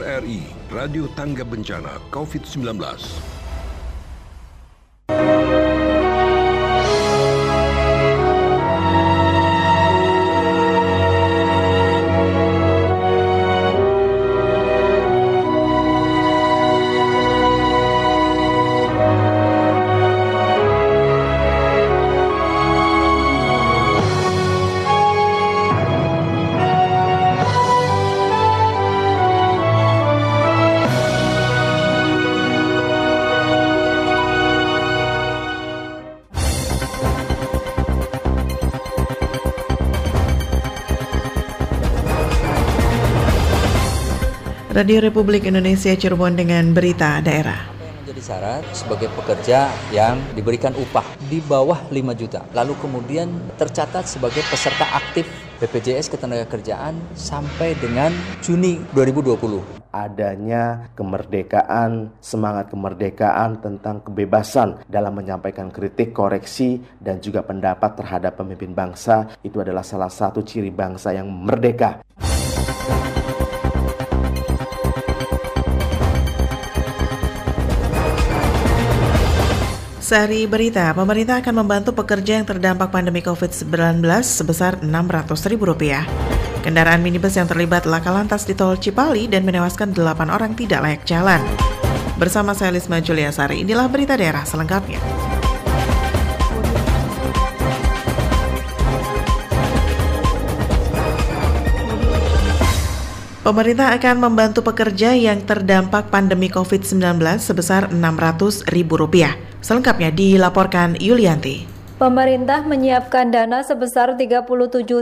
RRI Radio Tangga Bencana COVID-19. Radio Republik Indonesia Cirebon dengan berita daerah. menjadi syarat sebagai pekerja yang diberikan upah di bawah 5 juta. Lalu kemudian tercatat sebagai peserta aktif BPJS Ketenagakerjaan sampai dengan Juni 2020 adanya kemerdekaan, semangat kemerdekaan tentang kebebasan dalam menyampaikan kritik, koreksi, dan juga pendapat terhadap pemimpin bangsa. Itu adalah salah satu ciri bangsa yang merdeka. Sehari berita, pemerintah akan membantu pekerja yang terdampak pandemi COVID-19 sebesar Rp600.000. Kendaraan minibus yang terlibat laka lantas di tol Cipali dan menewaskan 8 orang tidak layak jalan. Bersama saya Lisma Juliasari, inilah berita daerah selengkapnya. Pemerintah akan membantu pekerja yang terdampak pandemi COVID-19 sebesar Rp600.000. Selengkapnya dilaporkan Yulianti. Pemerintah menyiapkan dana sebesar 37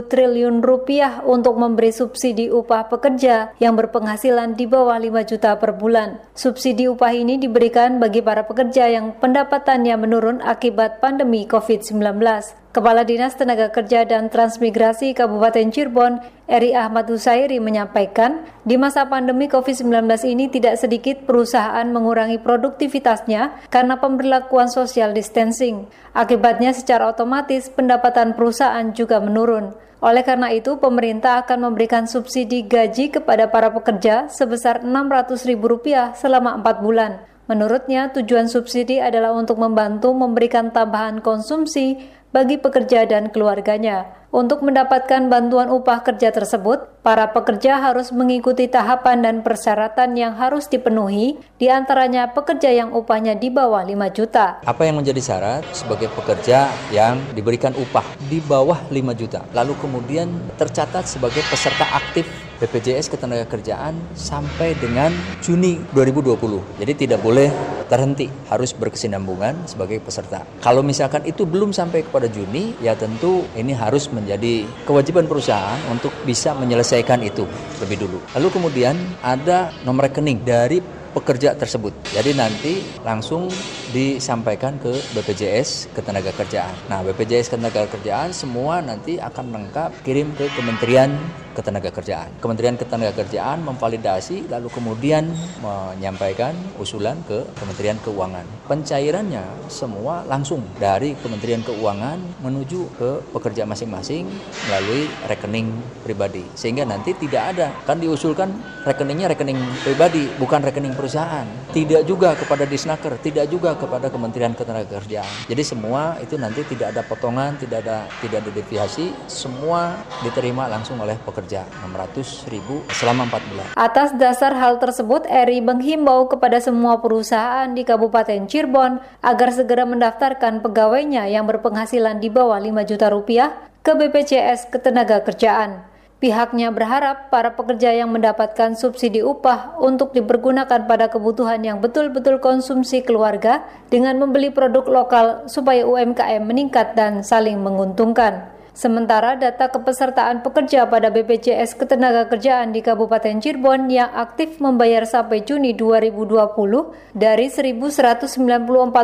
triliun rupiah untuk memberi subsidi upah pekerja yang berpenghasilan di bawah 5 juta per bulan. Subsidi upah ini diberikan bagi para pekerja yang pendapatannya menurun akibat pandemi COVID-19. Kepala Dinas Tenaga Kerja dan Transmigrasi Kabupaten Cirebon, Eri Ahmad Husairi menyampaikan, di masa pandemi COVID-19 ini tidak sedikit perusahaan mengurangi produktivitasnya karena pemberlakuan social distancing. Akibatnya secara otomatis pendapatan perusahaan juga menurun. Oleh karena itu, pemerintah akan memberikan subsidi gaji kepada para pekerja sebesar Rp600.000 selama 4 bulan. Menurutnya, tujuan subsidi adalah untuk membantu memberikan tambahan konsumsi bagi pekerja dan keluarganya. Untuk mendapatkan bantuan upah kerja tersebut, para pekerja harus mengikuti tahapan dan persyaratan yang harus dipenuhi, di antaranya pekerja yang upahnya di bawah 5 juta. Apa yang menjadi syarat sebagai pekerja yang diberikan upah di bawah 5 juta, lalu kemudian tercatat sebagai peserta aktif BPJS Ketenagakerjaan sampai dengan Juni 2020. Jadi tidak boleh terhenti, harus berkesinambungan sebagai peserta. Kalau misalkan itu belum sampai kepada Juni, ya tentu ini harus menjadi kewajiban perusahaan untuk bisa menyelesaikan itu lebih dulu. Lalu kemudian ada nomor rekening dari pekerja tersebut. Jadi nanti langsung disampaikan ke BPJS Ketenagakerjaan. Nah, BPJS Ketenagakerjaan semua nanti akan lengkap kirim ke Kementerian Ketenagakerjaan. Kementerian Ketenagakerjaan memvalidasi lalu kemudian menyampaikan usulan ke Kementerian Keuangan. Pencairannya semua langsung dari Kementerian Keuangan menuju ke pekerja masing-masing melalui rekening pribadi. Sehingga nanti tidak ada kan diusulkan rekeningnya rekening pribadi bukan rekening perusahaan. Tidak juga kepada Disnaker, tidak juga kepada Kementerian Ketenagakerjaan. Jadi semua itu nanti tidak ada potongan, tidak ada tidak ada deviasi, semua diterima langsung oleh pekerja 600 ribu selama 4 bulan. Atas dasar hal tersebut, Eri menghimbau kepada semua perusahaan di Kabupaten Cirebon agar segera mendaftarkan pegawainya yang berpenghasilan di bawah 5 juta rupiah ke BPJS Ketenagakerjaan. Pihaknya berharap para pekerja yang mendapatkan subsidi upah untuk dipergunakan pada kebutuhan yang betul-betul konsumsi keluarga dengan membeli produk lokal supaya UMKM meningkat dan saling menguntungkan. Sementara data kepesertaan pekerja pada BPJS Ketenagakerjaan di Kabupaten Cirebon yang aktif membayar sampai Juni 2020 dari 1.194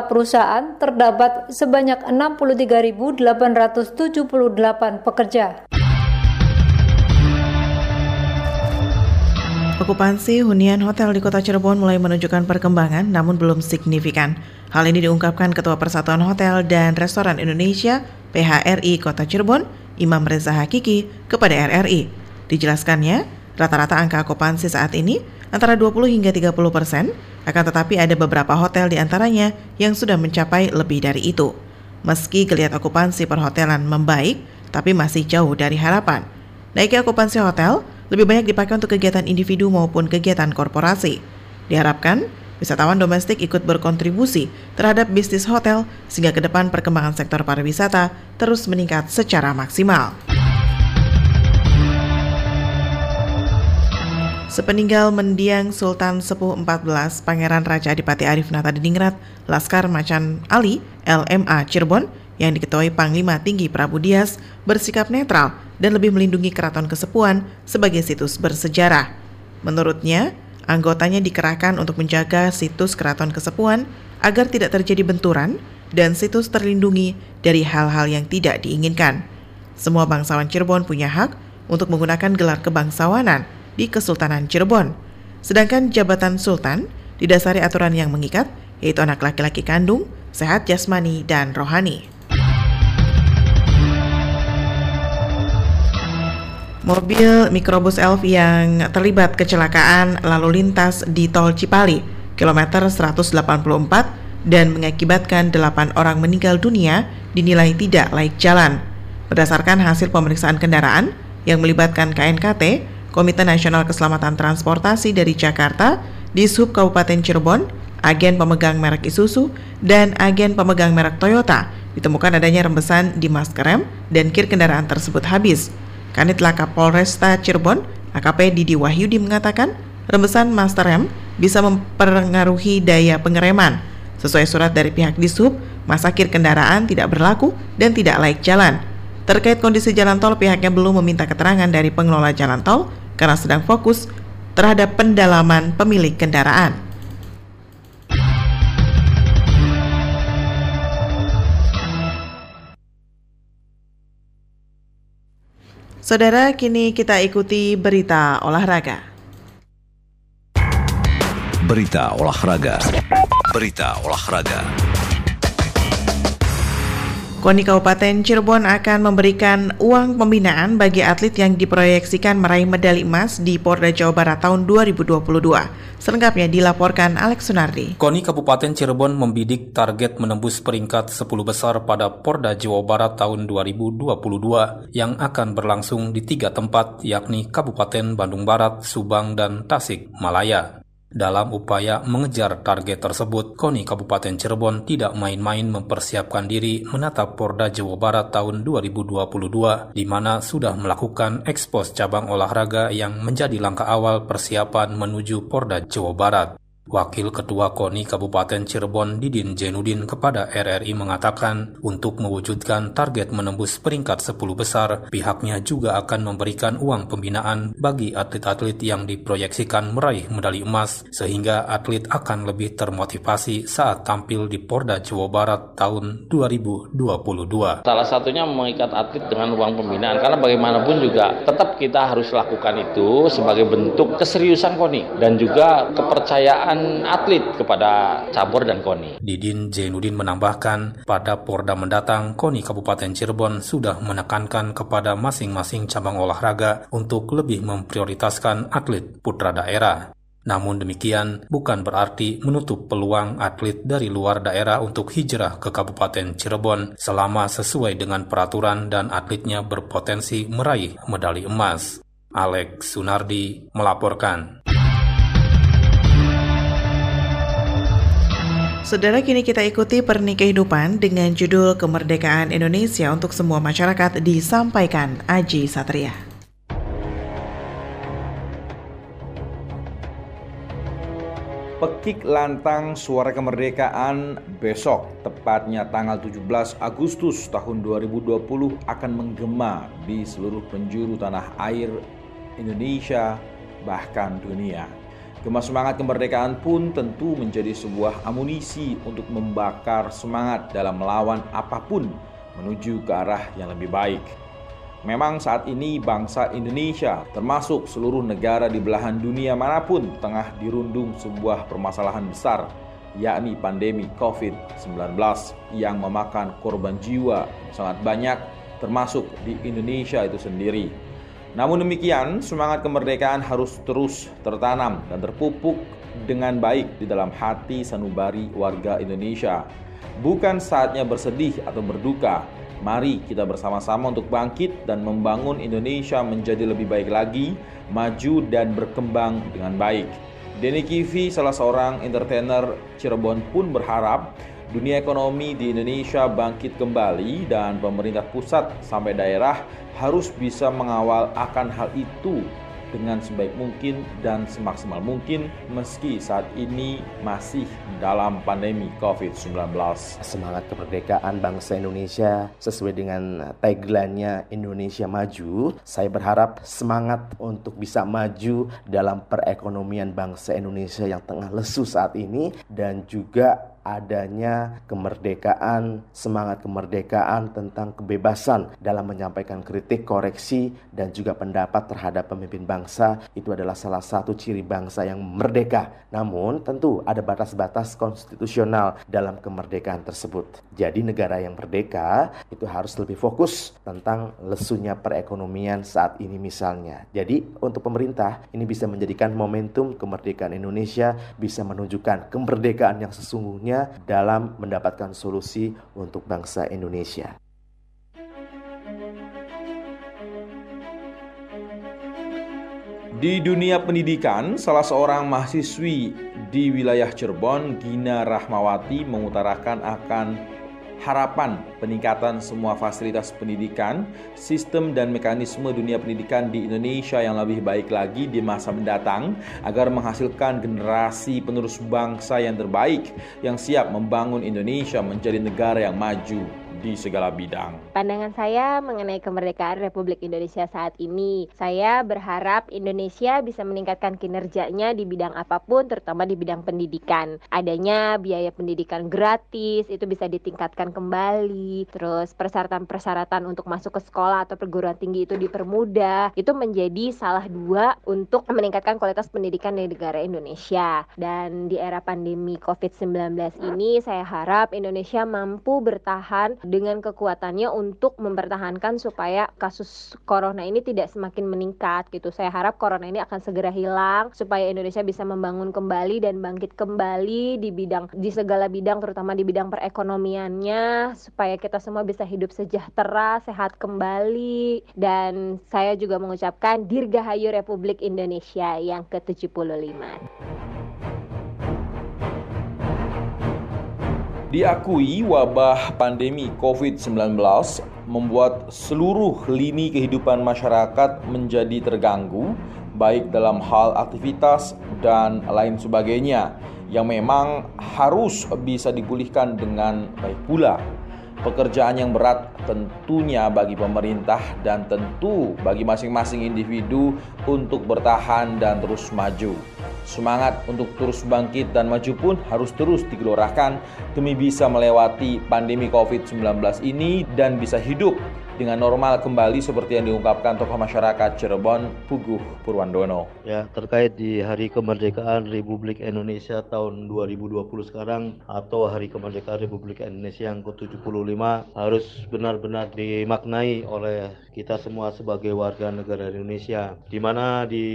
perusahaan terdapat sebanyak 63.878 pekerja. Okupansi hunian hotel di kota Cirebon mulai menunjukkan perkembangan namun belum signifikan. Hal ini diungkapkan Ketua Persatuan Hotel dan Restoran Indonesia PHRI Kota Cirebon, Imam Reza Hakiki, kepada RRI. Dijelaskannya, rata-rata angka okupansi saat ini antara 20 hingga 30 persen, akan tetapi ada beberapa hotel di antaranya yang sudah mencapai lebih dari itu. Meski geliat okupansi perhotelan membaik, tapi masih jauh dari harapan. Naiknya okupansi hotel lebih banyak dipakai untuk kegiatan individu maupun kegiatan korporasi. Diharapkan, wisatawan domestik ikut berkontribusi terhadap bisnis hotel sehingga ke depan perkembangan sektor pariwisata terus meningkat secara maksimal. Sepeninggal mendiang Sultan Sepuh 14 Pangeran Raja Adipati Arif Nata Diningrat, Laskar Macan Ali, LMA Cirebon, yang diketuai Panglima Tinggi Prabu Dias, bersikap netral dan lebih melindungi keraton kesepuan sebagai situs bersejarah. Menurutnya, anggotanya dikerahkan untuk menjaga situs keraton kesepuan agar tidak terjadi benturan dan situs terlindungi dari hal-hal yang tidak diinginkan. Semua bangsawan Cirebon punya hak untuk menggunakan gelar kebangsawanan di Kesultanan Cirebon. Sedangkan jabatan sultan didasari aturan yang mengikat, yaitu anak laki-laki kandung, sehat jasmani, dan rohani. Mobil mikrobus elf yang terlibat kecelakaan lalu lintas di tol Cipali, kilometer 184, dan mengakibatkan 8 orang meninggal dunia dinilai tidak laik jalan. Berdasarkan hasil pemeriksaan kendaraan yang melibatkan KNKT, Komite Nasional Keselamatan Transportasi dari Jakarta, di Sub Kabupaten Cirebon, agen pemegang merek Isuzu, dan agen pemegang merek Toyota ditemukan adanya rembesan di masker rem dan kir kendaraan tersebut habis. Kanit Laka Polresta Cirebon, AKP Didi Wahyudi mengatakan, rembesan master rem bisa mempengaruhi daya pengereman. Sesuai surat dari pihak Disub, masa kir kendaraan tidak berlaku dan tidak laik jalan. Terkait kondisi jalan tol, pihaknya belum meminta keterangan dari pengelola jalan tol karena sedang fokus terhadap pendalaman pemilik kendaraan. Saudara, kini kita ikuti berita olahraga. Berita olahraga. Berita olahraga. KONI Kabupaten Cirebon akan memberikan uang pembinaan bagi atlet yang diproyeksikan meraih medali emas di Porda Jawa Barat tahun 2022. Selengkapnya dilaporkan Alex Sunardi. KONI Kabupaten Cirebon membidik target menembus peringkat 10 besar pada Porda Jawa Barat tahun 2022 yang akan berlangsung di tiga tempat yakni Kabupaten Bandung Barat, Subang, dan Tasik, Malaya. Dalam upaya mengejar target tersebut, KONI Kabupaten Cirebon tidak main-main mempersiapkan diri menatap Porda Jawa Barat tahun 2022, di mana sudah melakukan ekspos cabang olahraga yang menjadi langkah awal persiapan menuju Porda Jawa Barat. Wakil Ketua KONI Kabupaten Cirebon Didin Jenudin kepada RRI mengatakan untuk mewujudkan target menembus peringkat 10 besar, pihaknya juga akan memberikan uang pembinaan bagi atlet-atlet yang diproyeksikan meraih medali emas sehingga atlet akan lebih termotivasi saat tampil di Porda Jawa Barat tahun 2022. Salah satunya mengikat atlet dengan uang pembinaan karena bagaimanapun juga tetap kita harus lakukan itu sebagai bentuk keseriusan KONI dan juga kepercayaan atlet kepada cabur dan KONI. Didin Zainuddin menambahkan, pada Porda mendatang, KONI Kabupaten Cirebon sudah menekankan kepada masing-masing cabang olahraga untuk lebih memprioritaskan atlet putra daerah. Namun demikian, bukan berarti menutup peluang atlet dari luar daerah untuk hijrah ke Kabupaten Cirebon selama sesuai dengan peraturan dan atletnya berpotensi meraih medali emas. Alex Sunardi melaporkan. Saudara kini kita ikuti perni kehidupan dengan judul Kemerdekaan Indonesia untuk semua masyarakat disampaikan Aji Satria. Pekik lantang suara kemerdekaan besok, tepatnya tanggal 17 Agustus tahun 2020 akan menggema di seluruh penjuru tanah air Indonesia bahkan dunia. Gema semangat kemerdekaan pun tentu menjadi sebuah amunisi untuk membakar semangat dalam melawan apa pun menuju ke arah yang lebih baik. Memang saat ini bangsa Indonesia termasuk seluruh negara di belahan dunia mana pun tengah dirundung sebuah permasalahan besar yakni pandemi COVID-19 yang memakan korban jiwa sangat banyak termasuk di Indonesia itu sendiri. Namun demikian, semangat kemerdekaan harus terus tertanam dan terpupuk dengan baik di dalam hati sanubari warga Indonesia. Bukan saatnya bersedih atau berduka. Mari kita bersama-sama untuk bangkit dan membangun Indonesia menjadi lebih baik lagi, maju dan berkembang dengan baik. Denny Kivi, salah seorang entertainer Cirebon pun berharap dunia ekonomi di Indonesia bangkit kembali dan pemerintah pusat sampai daerah harus bisa mengawal akan hal itu dengan sebaik mungkin dan semaksimal mungkin meski saat ini masih dalam pandemi COVID-19. Semangat kemerdekaan bangsa Indonesia sesuai dengan tagline-nya Indonesia Maju, saya berharap semangat untuk bisa maju dalam perekonomian bangsa Indonesia yang tengah lesu saat ini dan juga adanya kemerdekaan, semangat kemerdekaan tentang kebebasan dalam menyampaikan kritik, koreksi, dan juga pendapat terhadap pemimpin bangsa itu adalah salah satu ciri bangsa yang merdeka. Namun tentu ada batas-batas konstitusional dalam kemerdekaan tersebut. Jadi negara yang merdeka itu harus lebih fokus tentang lesunya perekonomian saat ini misalnya. Jadi untuk pemerintah ini bisa menjadikan momentum kemerdekaan Indonesia bisa menunjukkan kemerdekaan yang sesungguhnya dalam mendapatkan solusi untuk bangsa Indonesia. Di dunia pendidikan, salah seorang mahasiswi di wilayah Cirebon, Gina Rahmawati, mengutarakan akan harapan peningkatan semua fasilitas pendidikan, sistem dan mekanisme dunia pendidikan di Indonesia yang lebih baik lagi di masa mendatang agar menghasilkan generasi penerus bangsa yang terbaik yang siap membangun Indonesia menjadi negara yang maju di segala bidang. Pandangan saya mengenai kemerdekaan Republik Indonesia saat ini, saya berharap Indonesia bisa meningkatkan kinerjanya di bidang apa pun, terutama di bidang pendidikan. Adanya biaya pendidikan gratis itu bisa ditingkatkan kembali, terus persyaratan-persyaratan untuk masuk ke sekolah atau perguruan tinggi itu dipermudah. Itu menjadi salah dua untuk meningkatkan kualitas pendidikan di negara Indonesia. Dan di era pandemi COVID-19 ini, saya harap Indonesia mampu bertahan dengan kekuatannya untuk mempertahankan supaya kasus corona ini tidak semakin meningkat gitu. Saya harap corona ini akan segera hilang supaya Indonesia bisa membangun kembali dan bangkit kembali di bidang di segala bidang terutama di bidang perekonomiannya supaya kita semua bisa hidup sejahtera, sehat kembali dan saya juga mengucapkan Dirgahayu Republik Indonesia yang ke-75. Diakui wabah pandemi COVID-19 membuat seluruh lini kehidupan masyarakat menjadi terganggu, baik dalam hal aktivitas dan lain sebagainya, yang memang harus bisa dipulihkan dengan baik pula. Pekerjaan yang berat tentunya bagi pemerintah dan tentu bagi masing-masing individu untuk bertahan dan terus maju. Semangat untuk terus bangkit dan maju pun harus terus digelorakan demi bisa melewati pandemi COVID-19 ini dan bisa hidup dengan normal kembali seperti yang diungkapkan tokoh masyarakat Cirebon Puguh Purwandono. Ya, terkait di Hari Kemerdekaan Republik Indonesia tahun 2020 sekarang atau Hari Kemerdekaan Republik Indonesia yang ke-75 harus benar-benar dimaknai oleh kita semua sebagai warga negara Indonesia. Di mana di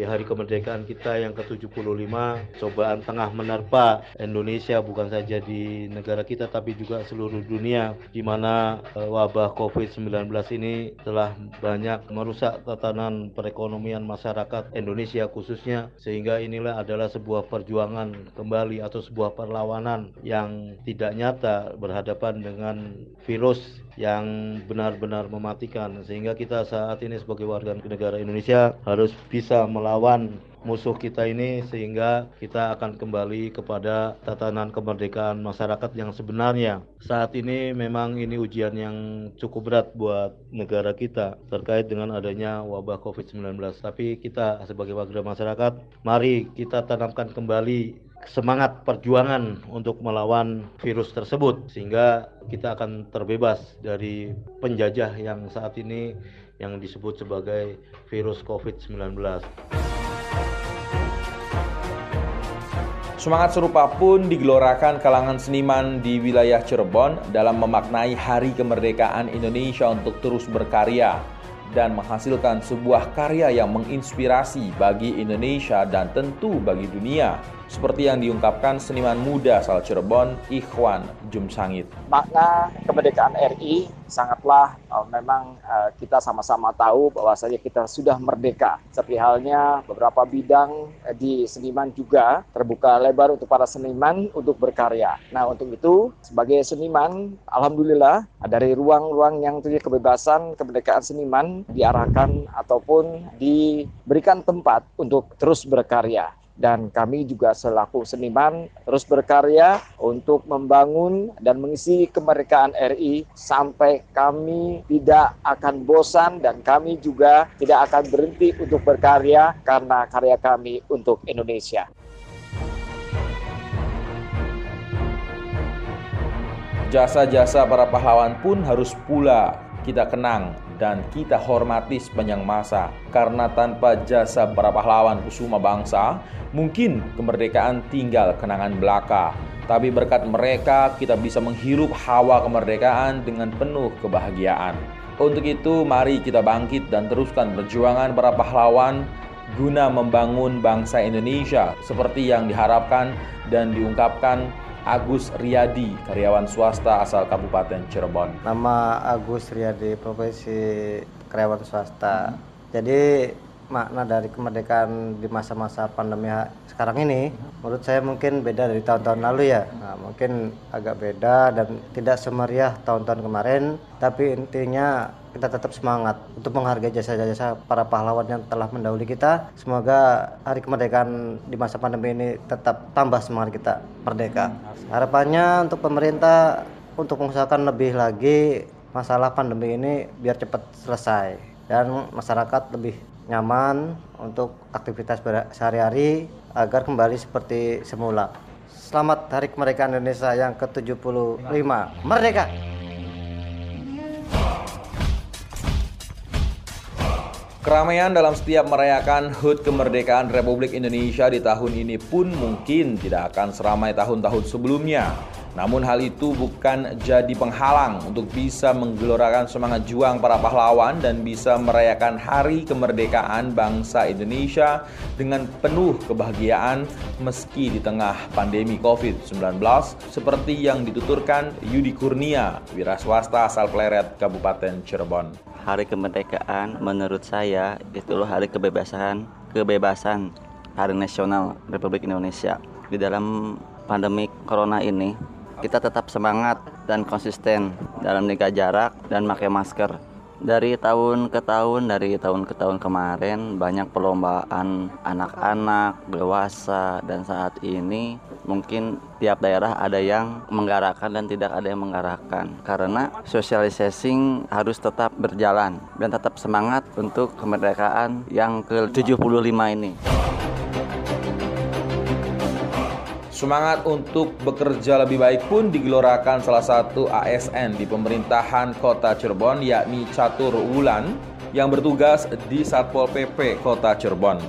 Hari Kemerdekaan kita yang ke-75 cobaan tengah menerpa Indonesia bukan saja di negara kita tapi juga seluruh dunia di mana eh, wabah Covid-19 ini telah banyak merusak tatanan perekonomian masyarakat Indonesia khususnya sehingga inilah adalah sebuah perjuangan kembali atau sebuah perlawanan yang tidak nyata berhadapan dengan virus yang benar-benar mematikan. Sehingga kita saat ini sebagai warga negara Indonesia harus bisa melawan musuh kita ini sehingga kita akan kembali kepada tatanan kemerdekaan masyarakat yang sebenarnya. Saat ini memang ini ujian yang cukup berat buat negara kita terkait dengan adanya wabah Covid-19. Tapi kita sebagai warga masyarakat, mari kita tanamkan kembali semangat perjuangan untuk melawan virus tersebut sehingga kita akan terbebas dari penjajah yang saat ini yang disebut sebagai virus Covid-19. Semangat serupa pun digelorakan kalangan seniman di wilayah Cirebon dalam memaknai Hari Kemerdekaan Indonesia untuk terus berkarya. dan menghasilkan sebuah karya yang menginspirasi bagi Indonesia dan tentu bagi dunia seperti yang diungkapkan seniman muda asal Cirebon, Ikhwan Jumsangit. Makna kemerdekaan RI sangatlah uh, memang uh, kita sama-sama tahu bahwasanya kita sudah merdeka. Seperti halnya beberapa bidang uh, di seniman juga terbuka lebar untuk para seniman untuk berkarya. Nah, untuk itu sebagai seniman, alhamdulillah dari ruang-ruang yang punya kebebasan kemerdekaan seniman diarahkan ataupun diberikan tempat untuk terus berkarya dan kami juga selaku seniman terus berkarya untuk membangun dan mengisi kemerdekaan RI sampai kami tidak akan bosan dan kami juga tidak akan berhenti untuk berkarya karena karya kami untuk Indonesia. Jasa-jasa para pahlawan pun harus pula kita kenang dan kita hormati sepanjang masa karena tanpa jasa para pahlawan kusuma bangsa Mungkin kemerdekaan tinggal kenangan belaka, tapi berkat mereka kita bisa menghirup hawa kemerdekaan dengan penuh kebahagiaan. Untuk itu, mari kita bangkit dan teruskan perjuangan para pahlawan guna membangun bangsa Indonesia seperti yang diharapkan dan diungkapkan Agus Riyadi, karyawan swasta asal Kabupaten Cirebon. Nama Agus Riyadi, profesi karyawan swasta. Jadi makna dari kemerdekaan di masa-masa pandemi sekarang ini menurut saya mungkin beda dari tahun-tahun lalu ya. Nah, mungkin agak beda dan tidak semeriah tahun-tahun kemarin tapi intinya kita tetap semangat untuk menghargai jasa-jasa para pahlawan yang telah mendahului kita. Semoga hari kemerdekaan di masa pandemi ini tetap tambah semangat kita merdeka. Harapannya untuk pemerintah untuk mengusahakan lebih lagi masalah pandemi ini biar cepat selesai dan masyarakat lebih nyaman untuk aktivitas sehari-hari agar kembali seperti semula. Selamat Hari Kemerdekaan Indonesia yang ke-75. Merdeka! Keramaian dalam setiap merayakan HUT kemerdekaan Republik Indonesia di tahun ini pun mungkin tidak akan seramai tahun-tahun sebelumnya. Namun hal itu bukan jadi penghalang untuk bisa menggelorakan semangat juang para pahlawan dan bisa merayakan hari kemerdekaan bangsa Indonesia dengan penuh kebahagiaan meski di tengah pandemi COVID-19 seperti yang dituturkan Yudi Kurnia, wira swasta asal Pleret, Kabupaten Cirebon. Hari kemerdekaan menurut saya itu hari kebebasan, kebebasan hari nasional Republik Indonesia. Di dalam pandemi corona ini kita tetap semangat dan konsisten dalam menjaga jarak dan pakai masker. Dari tahun ke tahun, dari tahun ke tahun kemarin banyak perlombaan anak-anak, dewasa, dan saat ini mungkin tiap daerah ada yang menggerakkan dan tidak ada yang menggerakkan karena socializing harus tetap berjalan dan tetap semangat untuk kemerdekaan yang ke-75 ini. Semangat untuk bekerja lebih baik pun digelorakan salah satu ASN di pemerintahan kota Cirebon yakni Catur Wulan yang bertugas di Satpol PP kota Cirebon.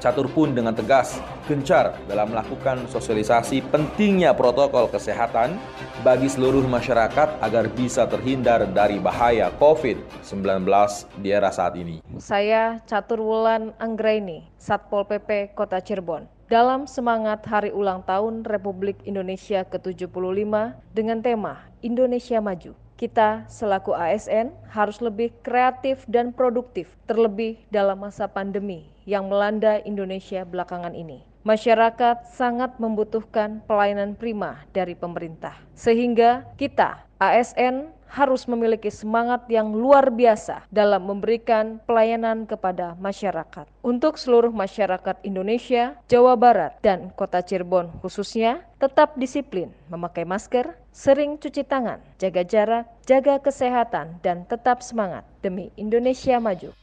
Catur pun dengan tegas gencar dalam melakukan sosialisasi pentingnya protokol kesehatan bagi seluruh masyarakat agar bisa terhindar dari bahaya COVID-19 di era saat ini. Saya Catur Wulan Anggraini, Satpol PP Kota Cirebon dalam semangat Hari Ulang Tahun Republik Indonesia ke-75 dengan tema Indonesia Maju. Kita selaku ASN harus lebih kreatif dan produktif, terlebih dalam masa pandemi yang melanda Indonesia belakangan ini. Masyarakat sangat membutuhkan pelayanan prima dari pemerintah, sehingga kita, ASN, harus memiliki semangat yang luar biasa dalam memberikan pelayanan kepada masyarakat. Untuk seluruh masyarakat Indonesia, Jawa Barat, dan Kota Cirebon khususnya, tetap disiplin memakai masker, sering cuci tangan, jaga jarak, jaga kesehatan, dan tetap semangat demi Indonesia maju.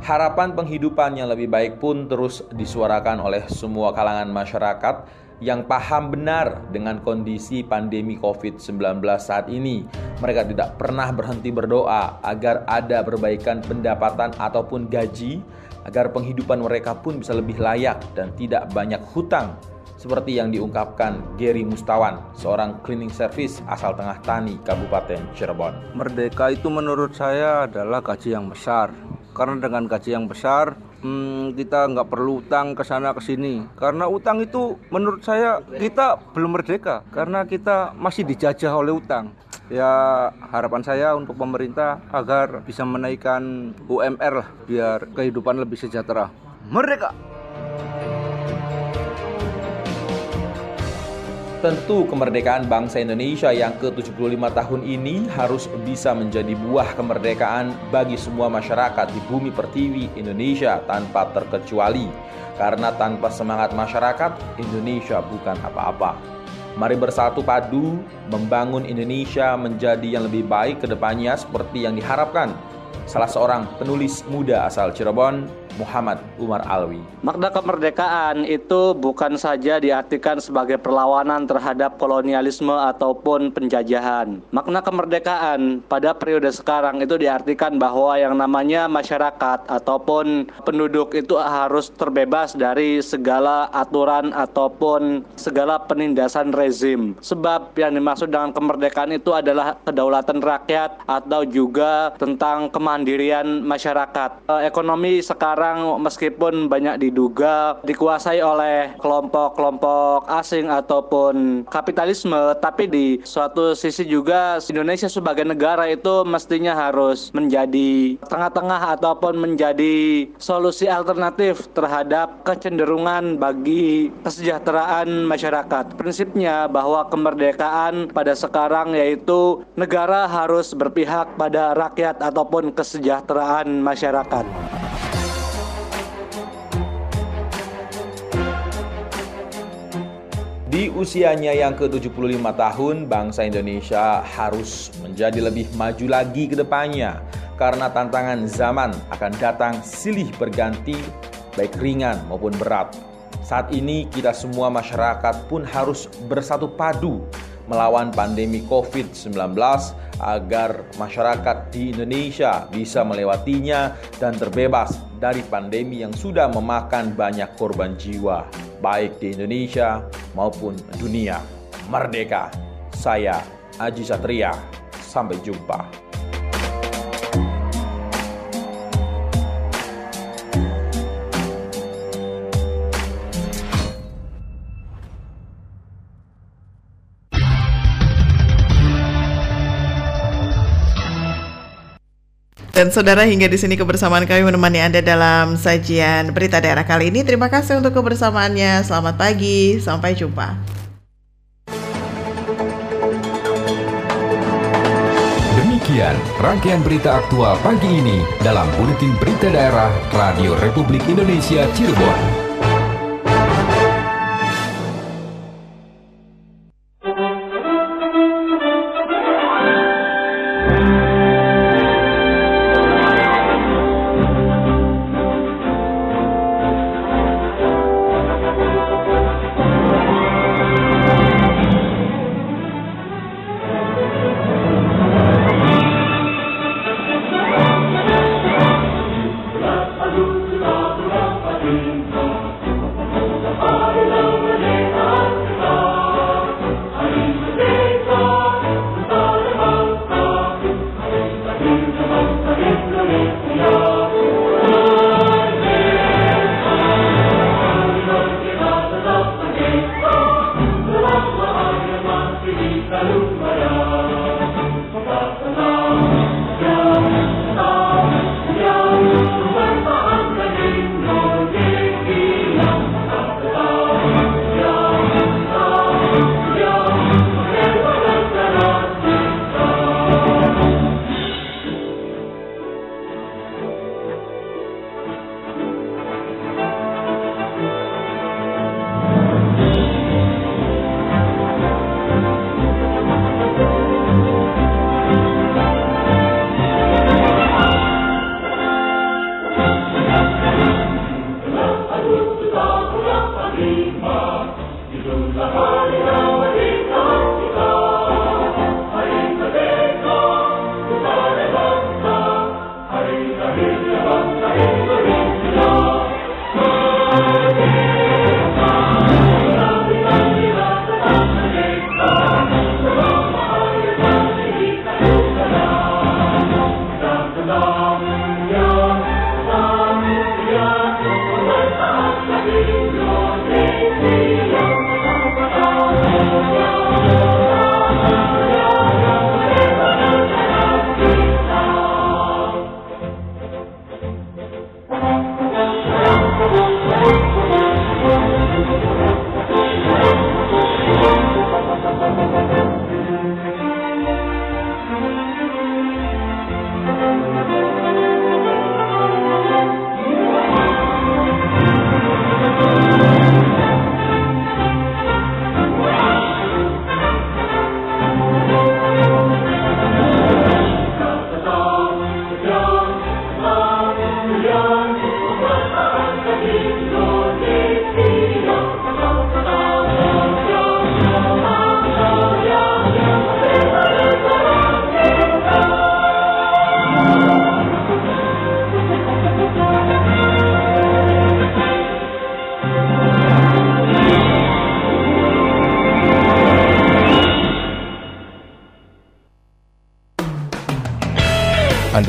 Harapan penghidupan yang lebih baik pun terus disuarakan oleh semua kalangan masyarakat yang paham benar dengan kondisi pandemi COVID-19 saat ini. Mereka tidak pernah berhenti berdoa agar ada perbaikan pendapatan ataupun gaji, agar penghidupan mereka pun bisa lebih layak dan tidak banyak hutang. seperti yang diungkapkan Gary Mustawan, seorang cleaning service asal Tengah Tani, Kabupaten Cirebon. Merdeka itu menurut saya adalah gaji yang besar. Karena dengan gaji yang besar, hmm, kita nggak perlu utang ke sana ke sini. Karena utang itu menurut saya kita belum merdeka karena kita masih dijajah oleh utang ya harapan saya untuk pemerintah agar bisa menaikkan UMR lah biar kehidupan lebih sejahtera. Merdeka! Tentu kemerdekaan bangsa Indonesia yang ke-75 tahun ini harus bisa menjadi buah kemerdekaan bagi semua masyarakat di bumi pertiwi Indonesia tanpa terkecuali. Karena tanpa semangat masyarakat, Indonesia bukan apa-apa. Mari bersatu padu membangun Indonesia menjadi yang lebih baik ke depannya seperti yang diharapkan salah seorang penulis muda asal Cirebon Muhammad Umar Alwi. Makna kemerdekaan itu bukan saja diartikan sebagai perlawanan terhadap kolonialisme ataupun penjajahan. Makna kemerdekaan pada periode sekarang itu diartikan bahwa yang namanya masyarakat ataupun penduduk itu harus terbebas dari segala aturan ataupun segala penindasan rezim. Sebab yang dimaksud dengan kemerdekaan itu adalah kedaulatan rakyat atau juga tentang kemandirian masyarakat. Eh, ekonomi sekarang sekarang meskipun banyak diduga dikuasai oleh kelompok-kelompok asing ataupun kapitalisme, tapi di suatu sisi juga Indonesia sebagai negara itu mestinya harus menjadi tengah-tengah ataupun menjadi solusi alternatif terhadap kecenderungan bagi kesejahteraan masyarakat. Prinsipnya bahwa kemerdekaan pada sekarang yaitu negara harus berpihak pada rakyat ataupun kesejahteraan masyarakat. Di usianya yang ke-75 tahun, bangsa Indonesia harus menjadi lebih maju lagi ke depannya karena tantangan zaman akan datang silih berganti baik ringan maupun berat. Saat ini kita semua masyarakat pun harus bersatu padu melawan pandemi COVID-19 agar masyarakat di Indonesia bisa melewatinya dan terbebas dari pandemi yang sudah memakan banyak korban jiwa baik di Indonesia maupun dunia. Merdeka. Saya Aji Satria. Sampai jumpa. Dan saudara hingga di sini kebersamaan kami menemani Anda dalam sajian berita daerah kali ini. Terima kasih untuk kebersamaannya. Selamat pagi, sampai jumpa. Demikian rangkaian berita aktual pagi ini dalam Buletin Berita Daerah Radio Republik Indonesia Cirebon. Salud Maria,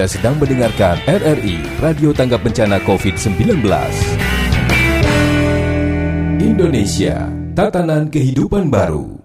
Anda sedang mendengarkan RRI Radio Tanggap Bencana COVID-19. Indonesia, tatanan kehidupan baru.